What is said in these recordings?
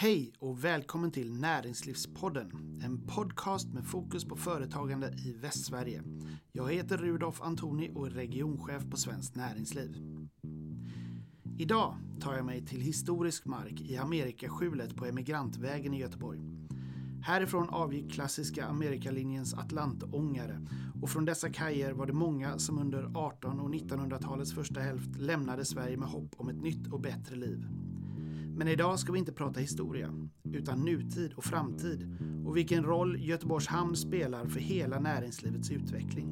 Hej och välkommen till Näringslivspodden, en podcast med fokus på företagande i Västsverige. Jag heter Rudolf Antoni och är regionchef på Svenskt Näringsliv. Idag tar jag mig till historisk mark i Amerikaskjulet på Emigrantvägen i Göteborg. Härifrån avgick klassiska Amerikalinjens Atlantångare och från dessa kajer var det många som under 1800 och 1900-talets första hälft lämnade Sverige med hopp om ett nytt och bättre liv. Men idag ska vi inte prata historia, utan nutid och framtid och vilken roll Göteborgs hamn spelar för hela näringslivets utveckling.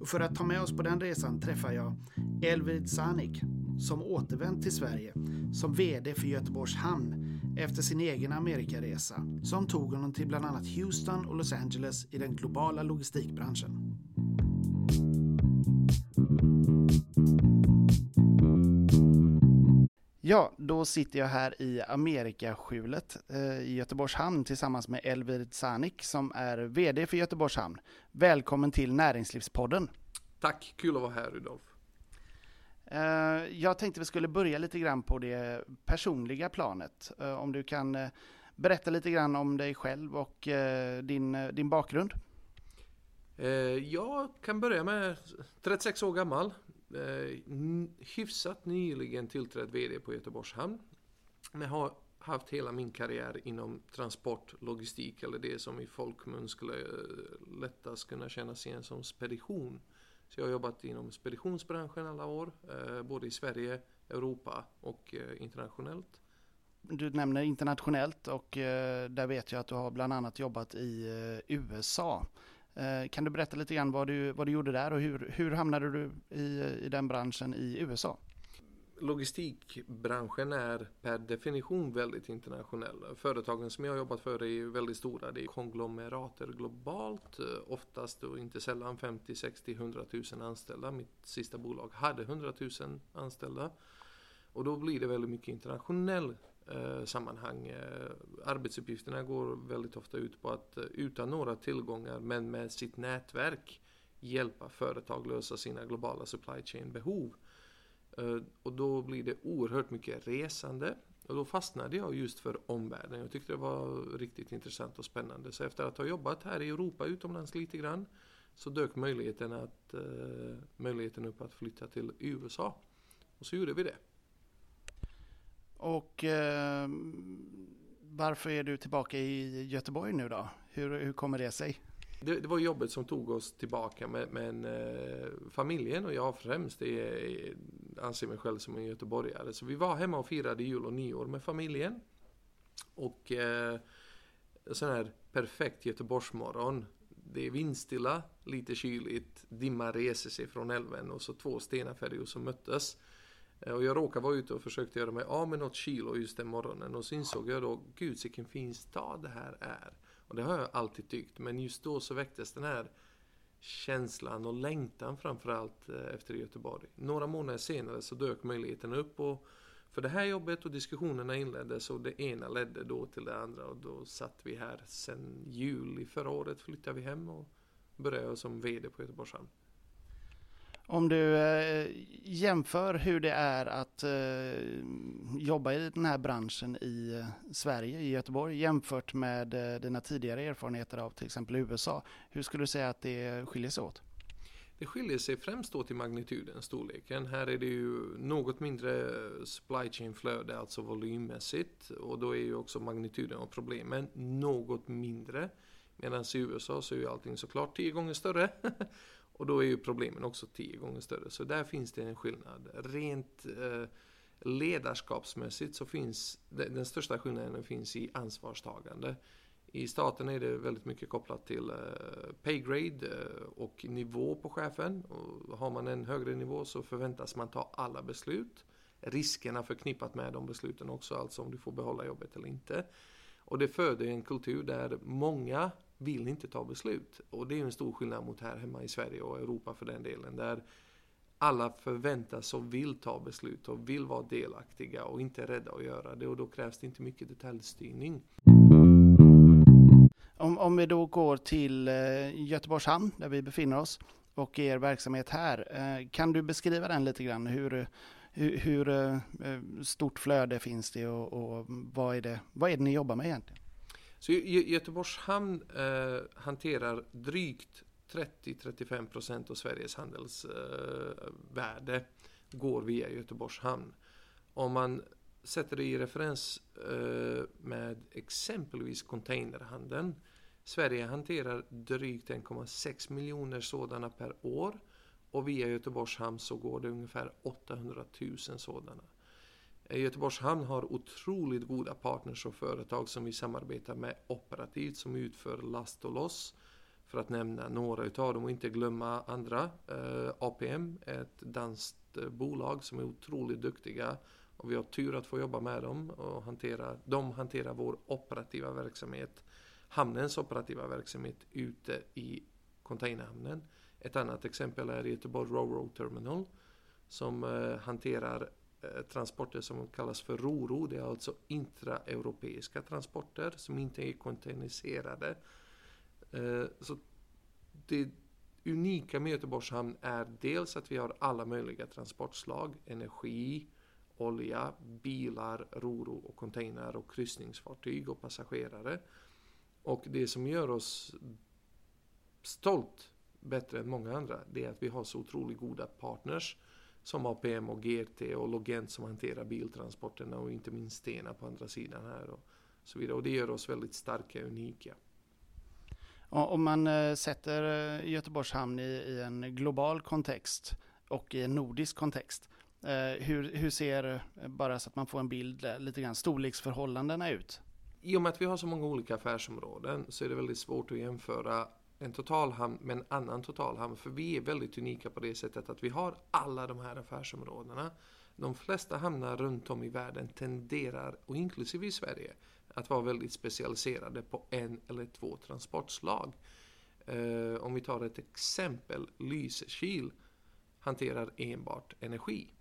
Och för att ta med oss på den resan träffar jag Elvid Sanik som återvänt till Sverige som VD för Göteborgs hamn efter sin egen Amerikaresa som tog honom till bland annat Houston och Los Angeles i den globala logistikbranschen. Ja, då sitter jag här i Amerikaskjulet eh, i Göteborgs hamn tillsammans med Elvid Sanik som är VD för Göteborgs hamn. Välkommen till Näringslivspodden. Tack, kul att vara här Rudolf. Eh, jag tänkte vi skulle börja lite grann på det personliga planet. Eh, om du kan berätta lite grann om dig själv och din, din bakgrund. Jag kan börja med 36 år gammal. Eh, hyfsat nyligen tillträdd VD på Göteborgs Hamn. Men har haft hela min karriär inom transport, logistik eller det som i folkmun skulle eh, lättast kunna kännas igen som spedition. Så jag har jobbat inom speditionsbranschen alla år, eh, både i Sverige, Europa och eh, internationellt. Du nämner internationellt och eh, där vet jag att du har bland annat jobbat i eh, USA. Eh, kan du berätta lite grann vad du, vad du gjorde där och hur, hur hamnade du i, i den branschen i USA? logistikbranschen är per definition väldigt internationell. Företagen som jag har jobbat för är väldigt stora. Det är konglomerater globalt, eh, oftast och inte sällan 50, 60, 100 000 anställda. Mitt sista bolag hade 100 000 anställda. Och då blir det väldigt mycket internationell eh, sammanhang. Eh, arbetsuppgifterna går väldigt ofta ut på att eh, utan några tillgångar men med sitt nätverk hjälpa företag lösa sina globala supply chain behov. Eh, och då blir det oerhört mycket resande. Och då fastnade jag just för omvärlden. Jag tyckte det var riktigt intressant och spännande. Så efter att ha jobbat här i Europa utomlands lite grann så dök möjligheten, att, eh, möjligheten upp att flytta till USA. Och så gjorde vi det. Och eh, varför är du tillbaka i Göteborg nu då? Hur, hur kommer det sig? Det, det, var jobbet som tog oss tillbaka men, men eh, familjen och jag främst är, anser mig själv som en göteborgare. Så vi var hemma och firade jul och nyår med familjen. Och eh, sån här perfekt Göteborgsmorgon. Det är vindstilla, lite kyligt, dimma reser sig från älven och så två stenafärjor som möttes. Eh, och jag råkade vara ute och försökte göra mig av med något kilo just den morgonen och så insåg jag då, gud vilken fin stad det här är. Och det har jag alltid tyckt, men just då så väcktes den här känslan och längtan framförallt eh, efter Göteborg. Några månader senare så dök möjligheten upp och för det här jobbet och diskussionerna inleddes och det ena ledde då till det andra och då satt vi här sen juli förra året flyttade vi hem och började som VD på Göteborgs Hamn. Om du eh, jämför hur det är att eh, jobba i den här branschen i eh, Sverige, i Göteborg, jämfört med eh, dina tidigare erfarenheter av till exempel USA. Hur skulle du säga att det skiljer sig åt? Det skiljer sig främst åt i magnituden, storleken. Här är det ju något mindre eh, supply chain flöde, alltså volymmässigt. Och då är ju också magnituden av problemen något mindre. Medan i USA så är ju allting såklart tio gånger större. Och då är ju problemen också tio gånger större. Så där finns det en skillnad. Rent eh, ledarskapsmässigt så finns den största skillnaden finns i ansvarstagande. I staten är det väldigt mycket kopplat till eh, paygrade eh, och nivå på chefen. Och har man en högre nivå så förväntas man ta alla beslut. Riskerna förknippat med de besluten också, alltså om du får behålla jobbet eller inte. Och det föder en kultur där många vill inte ta beslut. Och det är en stor skillnad mot här hemma i Sverige och Europa för den delen. Där alla förväntas och vill ta beslut och vill vara delaktiga och inte är rädda att göra det. Och då krävs det inte mycket detaljstyrning. Om, om vi då går till eh, Göteborgs hamn där vi befinner oss och er verksamhet här. Eh, kan du beskriva den lite grann? Hur, hur, hur eh, stort flöde finns det och, och, vad, är det, vad är det ni jobbar med egentligen? Så Göteborgs hamn eh, hanterar drygt 30-35 procent av Sveriges handelsvärde eh, går via Göteborgs hamn. Om man sätter det i referens eh, med exempelvis containerhandeln. Sverige hanterar drygt 1,6 miljoner sådana per år och via Göteborgs hamn så går det ungefär 800 000 sådana. Eh, Göteborgs hamn har otroligt goda partners och företag som vi samarbetar med operativt som utför last och loss. För att nämna några utav dem och inte glömma andra. Eh, APM, ett danskt eh, bolag som är otroligt duktiga och vi har tur att få jobba med dem och hantera, de hanterar vår operativa verksamhet, hamnens operativa verksamhet ute i containerhamnen. Ett annat exempel är Göteborg Roro Terminal som eh, hanterar Eh, transporter som kallas för RORO. Det är alltså intraeuropeiska transporter som inte är containeriserade. Eh, så det unika med Göteborgs hamn är dels att vi har alla möjliga transportslag, energi, olja, bilar, roro och containrar och kryssningsfartyg och passagerare. Och det som gör oss stolt bättre än många andra, det är att vi har så otroligt goda partners som APM och GT och Logent som hanterar biltransporterna och inte minst Stena på andra sidan här och så vidare. Och det gör oss väldigt starka och unika. Om man eh, sätter eh, Göteborgs hamn i, i en global kontext och i en nordisk kontext, Eh, hur, hur ser, bara så att man får en bild, lite grann storleksförhållandena ut? I och med att vi har så många olika affärsområden så är det väldigt svårt att jämföra en totalhamn med en annan totalhamn. För vi är väldigt unika på det sättet att vi har alla de här affärsområdena. De flesta hamnar runt om i världen tenderar, och inklusive i Sverige, att vara väldigt specialiserade på en eller två transportslag. Eh, om vi tar ett exempel, Lysekil hanterar enbart energi.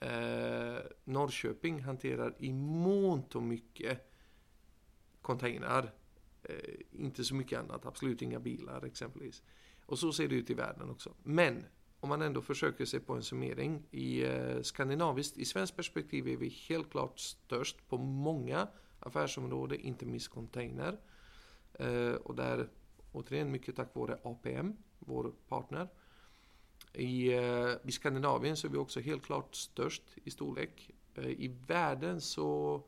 Eh, Norrköping hanterar i mångt och mycket containrar. Eh, inte så mycket annat, absolut inga bilar exempelvis. Och så ser det ut i världen också. Men om man ändå försöker se på en summering. I eh, skandinaviskt, i svenskt perspektiv är vi helt klart störst på många affärsområden, inte minst container. Eh, och där, återigen, mycket tack vare APM, vår partner. I, eh, I Skandinavien så är vi också helt klart störst i storlek. Eh, I världen så...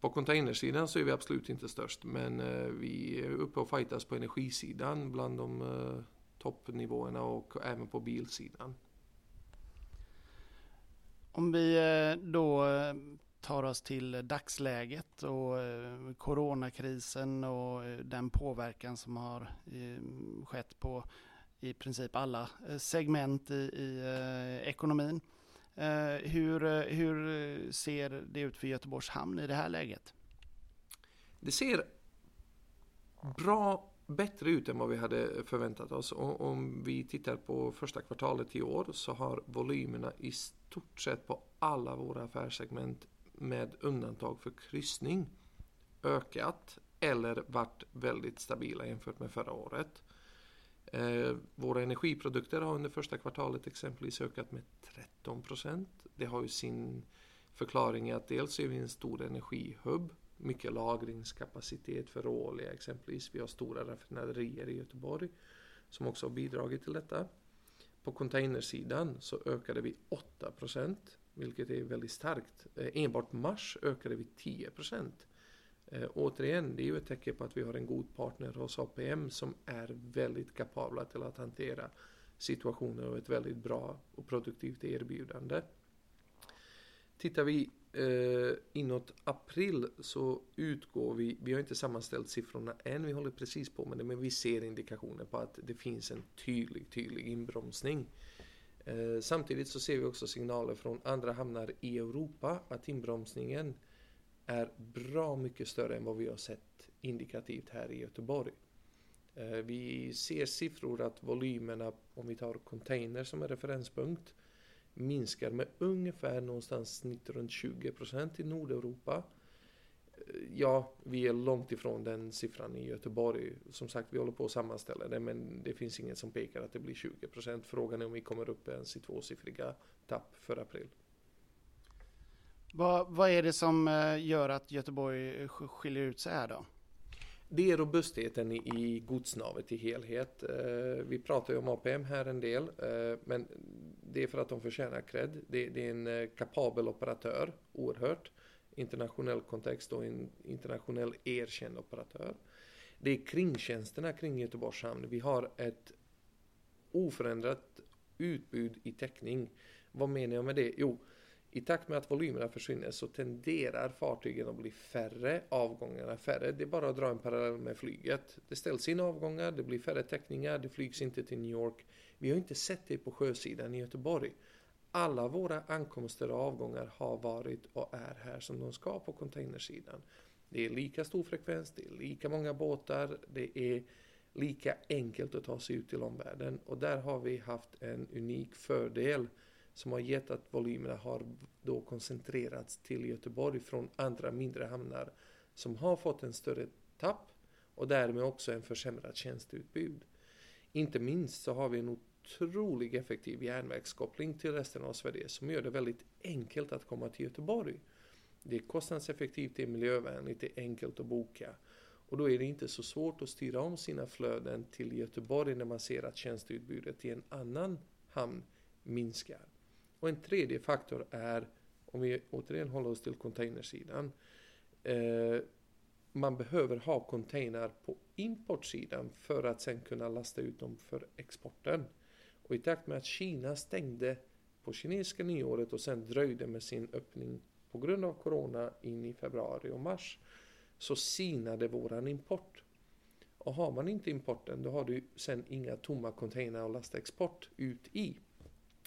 På containersidan så är vi absolut inte störst, men eh, vi är uppe och fightas på energisidan bland de eh, toppnivåerna och även på bilsidan. Om vi eh, då tar oss till dagsläget och coronakrisen och den påverkan som har skett på i princip alla segment i, i ekonomin. Eh, hur, eh, hur eh, ser det ut för Göteborgs hamn i det här läget? Det ser bra, bättre ut än vad vi hade förväntat oss. Och om vi tittar på första kvartalet i år så har volymerna i stort sett på alla våra affärssegment med undantag för kryssning ökat eller varit väldigt stabila jämfört med förra året. Eh, våra energiprodukter har under första kvartalet exempelvis ökat med 13 procent. Det har ju sin förklaring i att dels är vi en stor energihubb, mycket lagringskapacitet för råolja exempelvis. Vi har stora raffinaderier i Göteborg som också har bidragit till detta. På containersidan så ökade vi 8 procent, vilket är väldigt starkt. Eh, enbart mars ökade vi 10 procent. Eh, återigen, det är ju ett tecken på att vi har en god partner hos APM som är väldigt kapabla till att hantera situationer och ett väldigt bra och produktivt erbjudande. Tittar vi eh, inåt april så utgår vi, vi har inte sammanställt siffrorna än, vi håller precis på med det, men vi ser indikationer på att det finns en tydlig, tydlig inbromsning. Eh, samtidigt så ser vi också signaler från andra hamnar i Europa att inbromsningen är bra mycket större än vad vi har sett indikativt här i Göteborg. Eh, vi ser siffror att volymerna, om vi tar container som en referenspunkt, minskar med ungefär någonstans snitt runt 20 procent i Nordeuropa. Eh, ja, vi är långt ifrån den siffran i Göteborg. Som sagt, vi håller på att sammanställa det, men det finns inget som pekar att det blir 20 procent. Frågan är om vi kommer upp ens i tvåsiffriga tapp för april. Vad, vad är det som eh, gör att Göteborg eh, skiljer ut sig här då? Det är robustheten i godsnavet i helhet. Eh, vi pratar ju om APM här en del, men det är för att de förtjänar cred. Det är en kapabel operatör, oerhört. Internationell kontext och en internationell erkänd operatör. Det är kringtjänsterna kring Göteborgs hamn. Vi har ett oförändrat utbud i täckning. Vad menar jag med det? Jo, i takt med att volymerna försvinner så tenderar fartygen att bli färre, avgångarna färre. Det är bara att dra en parallell med flyget. Det ställs in avgångar, det blir färre täckningar, det flygs inte till New York. Vi har inte sett det på sjösidan i Göteborg. Alla våra ankomster och avgångar har varit och är här som de ska på containersidan. Det är lika stor frekvens, det är lika många båtar, det är lika enkelt att ta sig ut till omvärlden och där har vi haft en unik fördel som har gett att volymerna har då koncentrerats till Göteborg från andra mindre hamnar som har fått en större tapp och därmed också en försämrad tjänsteutbud. Inte minst så har vi en otroligt effektiv järnvägskoppling till resten av Sverige som gör det väldigt enkelt att komma till Göteborg. Det är kostnadseffektivt, det är miljövänligt, det är enkelt att boka. Och då är det inte så svårt att styra om sina flöden till Göteborg när man ser att tjänsteutbudet i en annan hamn minskar. Och en tredje faktor är, om vi återigen håller oss till containersidan, eh, man behöver ha container på importsidan för att sen kunna lasta ut dem för exporten. Och i takt med att Kina stängde på kinesiska nyåret och sen dröjde med sin öppning på grund av corona in i februari och mars så sinade våran import. Och har man inte importen då har du sen inga tomma container att lasta export ut i.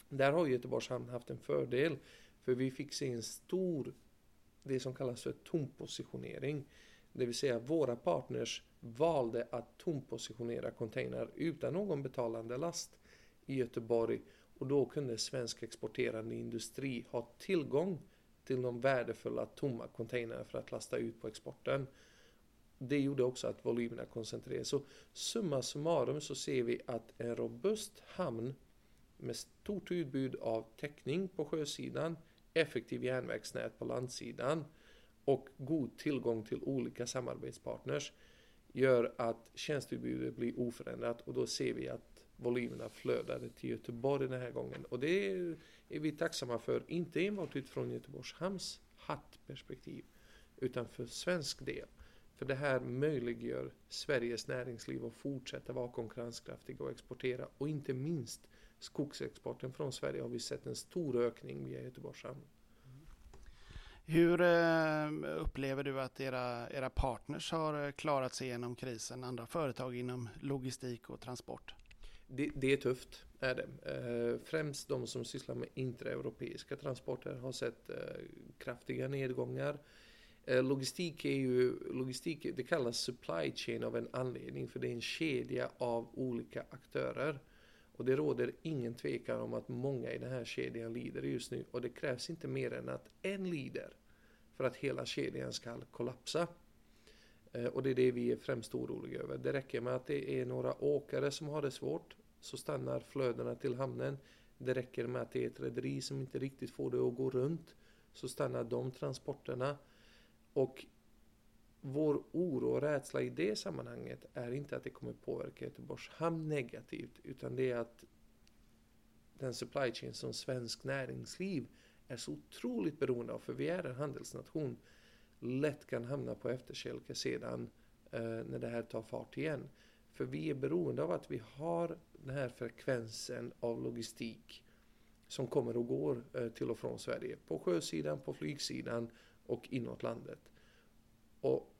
Där har Göteborgs hamn haft en fördel för vi fick se en stor, det som kallas för tompositionering. Det vill säga våra partners valde att tompositionera container utan någon betalande last i Göteborg och då kunde svensk exporterande industri ha tillgång till de värdefulla tomma containrarna för att lasta ut på exporten. Det gjorde också att volymerna koncentrerades. Så summa summarum så ser vi att en robust hamn med stort utbud av täckning på sjösidan, effektiv järnvägsnät på landsidan och god tillgång till olika samarbetspartners gör att tjänsteutbudet blir oförändrat och då ser vi att volymerna flödade till Göteborg den här gången. Och det är, vi tacksamma för, inte enbart utifrån Göteborgs hamns hattperspektiv, utan för svensk del. För det här möjliggör Sveriges näringsliv att fortsätta vara konkurrenskraftiga och exportera och inte minst skogsexporten från Sverige har vi sett en stor ökning via Göteborgs hamn. Hur eh, upplever du att era, era partners har eh, klarat sig igenom krisen? Andra företag inom logistik och transport? Det, det är tufft, är det. Eh, främst de som sysslar med intraeuropeiska transporter har sett kraftiga nedgångar. Logistik är ju, logistik, det kallas supply chain av en anledning för det är en kedja av olika aktörer. Och det råder ingen tvekan om att många i den här kedjan lider just nu och det krävs inte mer än att en lider för att hela kedjan ska kollapsa. Eh, och det är det vi är främst oroliga över. Det räcker med att det är några åkare som har det svårt så stannar flödena till hamnen. Det räcker med att det är ett rederi som inte riktigt får det att gå runt så stannar de transporterna. Och vår oro och rädsla i det sammanhanget är inte att det kommer påverka Göteborgs hamn negativt utan det är att den supply chain som svensk näringsliv är så otroligt beroende av, för vi är en handelsnation, lätt kan hamna på efterkälke sedan eh, när det här tar fart igen. För vi är beroende av att vi har den här frekvensen av logistik som kommer och går eh, till och från Sverige. På sjösidan, på flygsidan och inåt landet. Och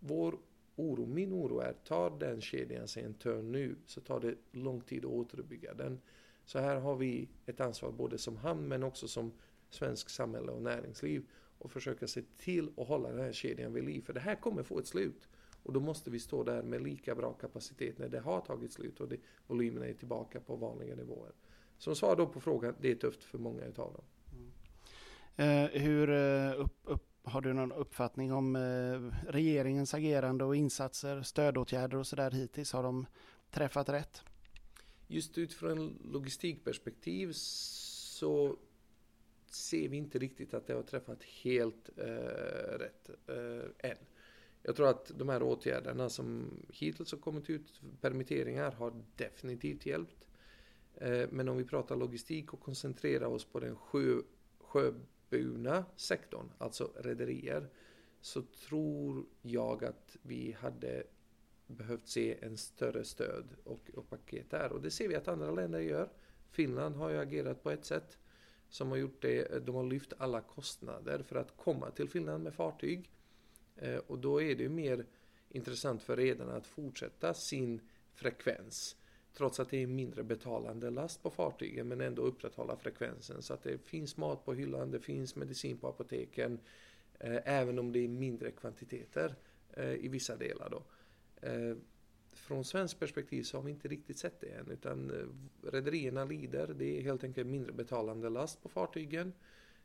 vår oro, min oro är, tar den kedjan sig en törn nu så tar det lång tid att återuppbygga den. Så här har vi ett ansvar både som hamn men också som svensk samhälle och näringsliv och försöka se till att hålla den här kedjan vid liv. För det här kommer få ett slut. Och då måste vi stå där med lika bra kapacitet när det har tagit slut och det, volymerna är tillbaka på vanliga nivåer. Som svar då på frågan, det är tufft för många utav dem. Mm. Eh, hur eh, upp, upp har du någon uppfattning om eh, regeringens agerande och insatser, stödåtgärder och sådär hittills? Har de träffat rätt? Just utifrån logistikperspektiv så ser vi inte riktigt att det har träffat helt eh, rätt eh, än. Jag tror att de här åtgärderna som hittills har kommit ut, permitteringar, har definitivt hjälpt. Eh, men om vi pratar logistik och koncentrerar oss på den sjö, sjöburna sektorn, alltså rederier, så tror jag att vi hade behövt se en större stöd och, och paket där. Och det ser vi att andra länder gör. Finland har ju agerat på ett sätt som har gjort det. De har lyft alla kostnader för att komma till Finland med fartyg. Eh, och då är det ju mer intressant för redarna att fortsätta sin frekvens. Trots att det är mindre betalande last på fartygen men ändå upprätthålla frekvensen så att det finns mat på hyllan, det finns medicin på apoteken. Eh, även om det är mindre kvantiteter eh, i vissa delar då. Eh, från svensk perspektiv så har vi inte riktigt sett det än utan eh, rederierna lider. Det är helt enkelt mindre betalande last på fartygen.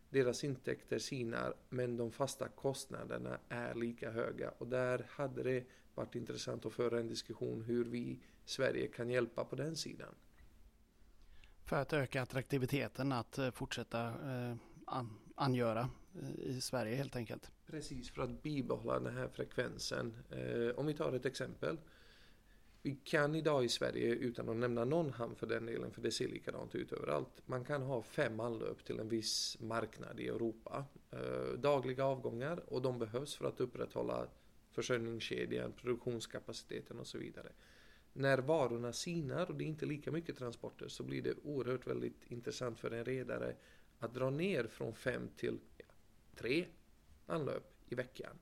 Deras intäkter sinar men de fasta kostnaderna är lika höga och där hade det varit intressant att föra en diskussion hur vi Sverige kan hjälpa på den sidan. För att öka attraktiviteten att eh, fortsätta eh, angöra eh, i Sverige helt enkelt. Precis, för att bibehålla den här frekvensen. Om vi tar ett exempel. Vi kan idag i Sverige, utan att nämna någon hamn för den delen, för det ser likadant ut överallt. Man kan ha fem anlöp till en viss marknad i Europa. Dagliga avgångar och de behövs för att upprätthålla försörjningskedjan, produktionskapaciteten och så vidare. När varorna sinar och det är inte lika mycket transporter så blir det oerhört väldigt intressant för en redare att dra ner från fem till ja, tre anlöp i veckan.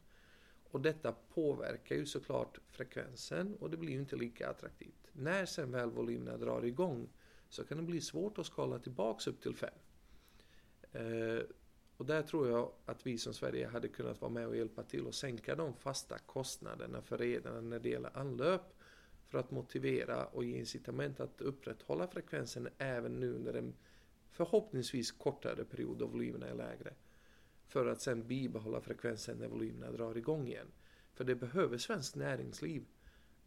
Och detta påverkar ju såklart frekvensen och det blir ju inte lika attraktivt. När sen väl volymerna drar igång så kan det bli svårt att skala tillbaks upp till fem. Eh, och där tror jag att vi som Sverige hade kunnat vara med och hjälpa till och sänka de fasta kostnaderna för redarna när det gäller anlöp för att motivera och ge incitament att upprätthålla frekvensen även nu under en förhoppningsvis kortare period då volymerna är lägre för att sen bibehålla frekvensen när volymerna drar igång igen. För det behöver svenskt näringsliv.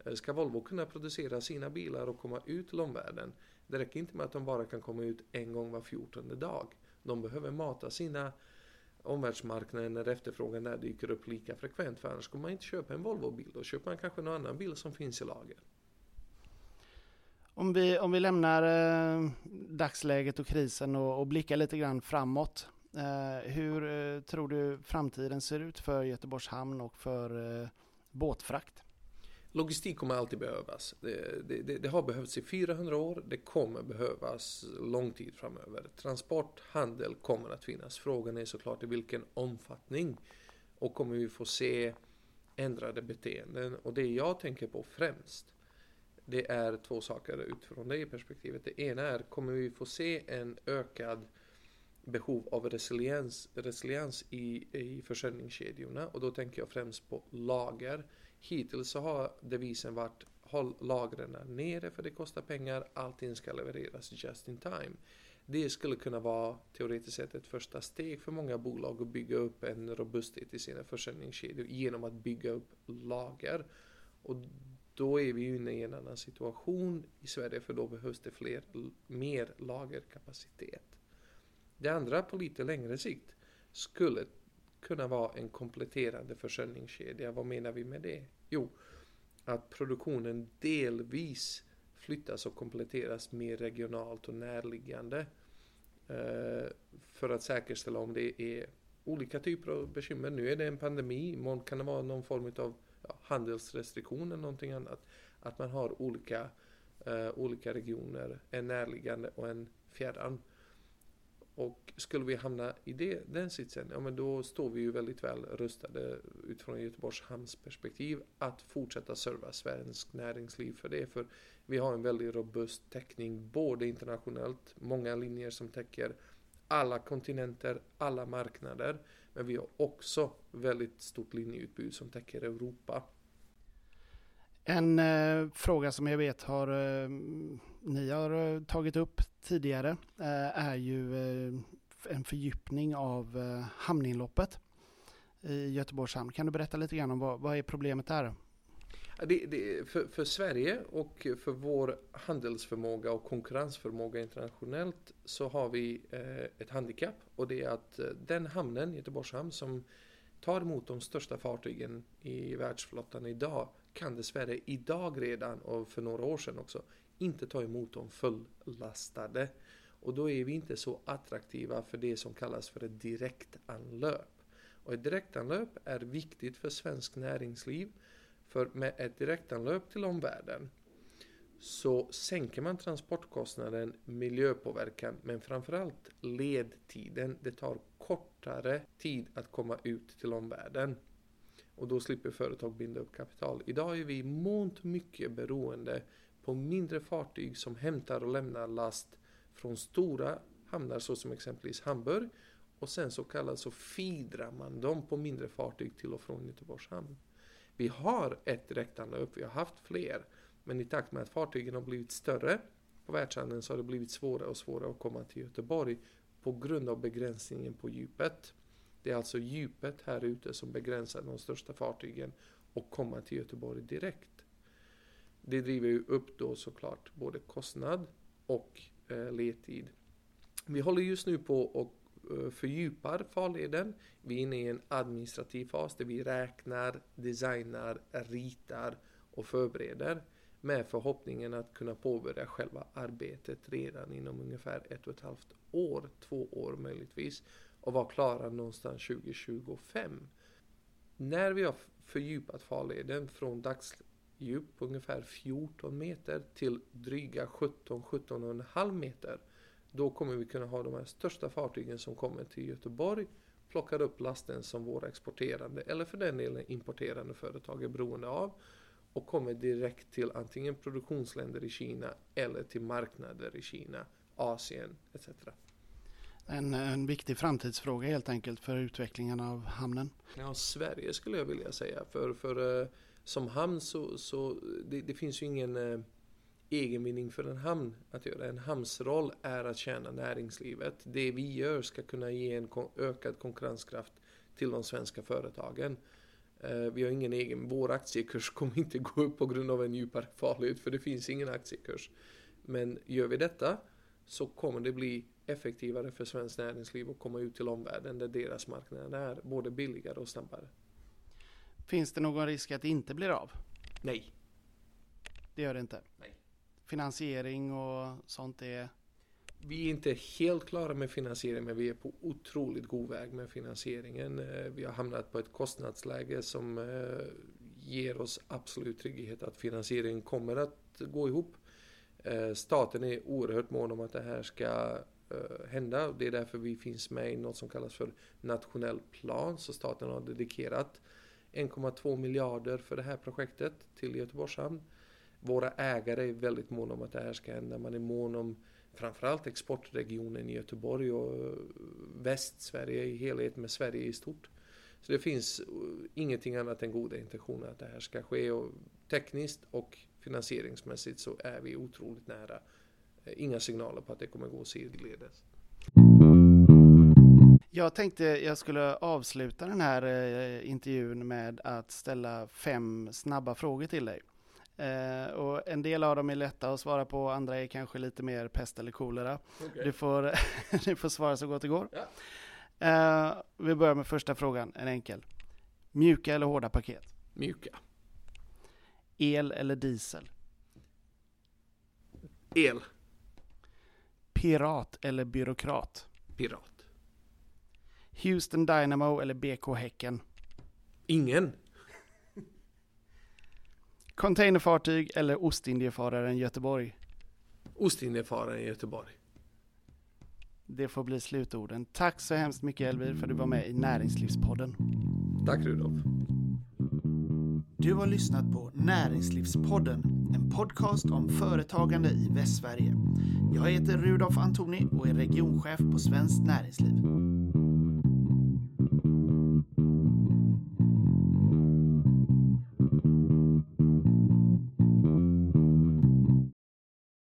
Eh, ska Volvo kunna producera sina bilar och komma ut till omvärlden, det räcker inte med att de bara kan komma ut en gång var fjortonde dag. De behöver mata sina omvärldsmarknader när efterfrågan där dyker upp lika frekvent. För annars kommer man inte köpa en Volvo-bil. Då köper man kanske någon annan bil som finns i lager. Om vi, om vi lämnar eh, dagsläget och krisen och, och blickar lite grann framåt. Eh, hur eh, tror du framtiden ser ut för Göteborgs hamn och för eh, båtfrakt? Logistik kommer alltid behövas. Det, det, det, har behövts i 400 år, det kommer behövas lång tid framöver. Transport, handel kommer att finnas. Frågan är såklart i vilken omfattning. Och kommer vi få se ändrade beteenden? Och det jag tänker på främst, det är två saker utifrån det perspektivet. Det ena är, kommer vi få se en ökad behov av resiliens, resiliens i, i försörjningskedjorna och då tänker jag främst på lager. Hittills så har devisen varit håll lagren nere för det kostar pengar, allting ska levereras just in time. Det skulle kunna vara teoretiskt sett ett första steg för många bolag att bygga upp en robusthet i sina försäljningskedjor genom att bygga upp lager. Och då är vi ju inne i en annan situation i Sverige för då behövs det fler, mer lagerkapacitet. Det andra på lite längre sikt skulle kunna vara en kompletterande försörjningskedja. Vad menar vi med det? Jo, att produktionen delvis flyttas och kompletteras mer regionalt och närliggande. Eh, för att säkerställa om det är olika typer av bekymmer. Nu är det en pandemi, imorgon kan det vara någon form av ja, handelsrestriktion eller någonting annat. Att man har olika, uh, olika regioner, en närliggande och en fjärran. Och skulle vi hamna i det, den sitsen, ja men då står vi ju väldigt väl rustade utifrån Göteborgs hamns perspektiv att fortsätta serva svensk näringsliv för det. För vi har en väldigt robust täckning både internationellt, många linjer som täcker alla kontinenter, alla marknader. Men vi har också väldigt stort linjeutbud som täcker Europa. En eh, fråga som jag vet har eh, ni har eh, tagit upp tidigare eh, är ju eh, en fördjupning av eh, hamninloppet i Göteborgs hamn. Kan du berätta lite grann om vad, vad är problemet där? Det, det, för, för, Sverige och för vår handelsförmåga och konkurrensförmåga internationellt så har vi eh, ett handikapp och det är att eh, den hamnen, Göteborgs hamn, som tar emot de största fartygen i världsflottan idag kan dessvärre idag redan och för några år sedan också inte ta emot de fullastade. Och då är vi inte så attraktiva för det som kallas för ett direktanlöp. Och ett direktanlöp är viktigt för svensk näringsliv för med ett direktanlöp till omvärlden så sänker man transportkostnaden, miljöpåverkan, men framförallt ledtiden. Det tar kortare tid att komma ut till omvärlden. Och då slipper företag binda upp kapital. Idag är vi mångt mycket beroende på mindre fartyg som hämtar och lämnar last från stora hamnar såsom exempelvis Hamburg och sen så kallas så fidrar man dem på mindre fartyg till och från Göteborgs hamn. Vi har ett direktanlöp, vi har haft fler, men i takt med att fartygen har blivit större på världshandeln så har det blivit svårare och svårare att komma till Göteborg på grund av begränsningen på djupet. Det är alltså djupet här ute som begränsar de största fartygen och komma till Göteborg direkt. Det driver ju upp då såklart både kostnad och eh, ledtid. Vi håller just nu på och Eh, fördjupar farleden. Vi är inne i en administrativ fas där vi räknar, designar, ritar och förbereder med förhoppningen att kunna påbörja själva arbetet redan inom ungefär ett och ett halvt år, två år möjligtvis och vara klara någonstans 2025. När vi har fördjupat farleden från dagsdjup på ungefär 14 meter till dryga 17-17,5 meter då kommer vi kunna ha de här största fartygen som kommer till Göteborg, plockar upp lasten som våra exporterande eller för den delen importerande företag är beroende av och kommer direkt till antingen produktionsländer i Kina eller till marknader i Kina, Asien etc. En, en viktig framtidsfråga helt enkelt för utvecklingen av hamnen. Ja, Sverige skulle jag vilja säga. För, för eh, som hamn så, så det, det finns ju ingen eh, egenvinning för en hamn att göra. En hamnsroll är att tjäna näringslivet. Det vi gör ska kunna ge en ökad konkurrenskraft till de svenska företagen. Eh, vi har ingen egen, vår aktiekurs kommer inte gå upp på grund av en djupare farled för det finns ingen aktiekurs. Men gör vi detta så kommer det bli effektivare för svenskt näringsliv att komma ut till omvärlden där deras marknad är både billigare och snabbare. Finns det någon risk att det inte blir av? Nej. Det gör det inte? Nej finansiering och sånt är? Vi är inte helt klara med finansiering men vi är på otroligt god väg med finansieringen. Eh, vi har hamnat på ett kostnadsläge som eh, ger oss absolut trygghet att finansieringen kommer att gå ihop. Eh, staten är oerhört mån om att det här ska hända. Det är därför vi finns med i något som kallas för nationell plan. Så staten har dedikerat 1,2 miljarder för det här projektet till Göteborgs hamn. Våra ägare är väldigt måna om att det här ska hända. Man är mån om framförallt exportregionen i Göteborg och eh, Västsverige i helhet med Sverige i stort. Så det finns eh, ingenting annat än goda intentioner att det här ska ske och tekniskt och finansieringsmässigt så är vi otroligt nära. Eh, inga signaler på att det kommer gå sidledes. Jag tänkte jag skulle avsluta den här intervjun med att ställa fem snabba frågor till dig. Eh, och en del av dem är lätta att svara på, andra är kanske lite mer pest eller kolera. Okay. Du, får, du får svara så gott det går. Ja. Eh, vi börjar med första frågan, en enkel. Mjuka eller hårda paket? Mjuka. El eller diesel? El. Pirat eller byråkrat? Pirat. Houston Dynamo eller BK Häcken? Ingen. Containerfartyg eller Ostindiefararen Göteborg? Ostindiefararen Göteborg. Det får bli slutorden. Tack så hemskt mycket Elvir för att du var med i Näringslivspodden. Tack Rudolf. Du har lyssnat på Näringslivspodden, en podcast om företagande i Västsverige. Jag heter Rudolf Antoni och är regionchef på Svenskt Näringsliv.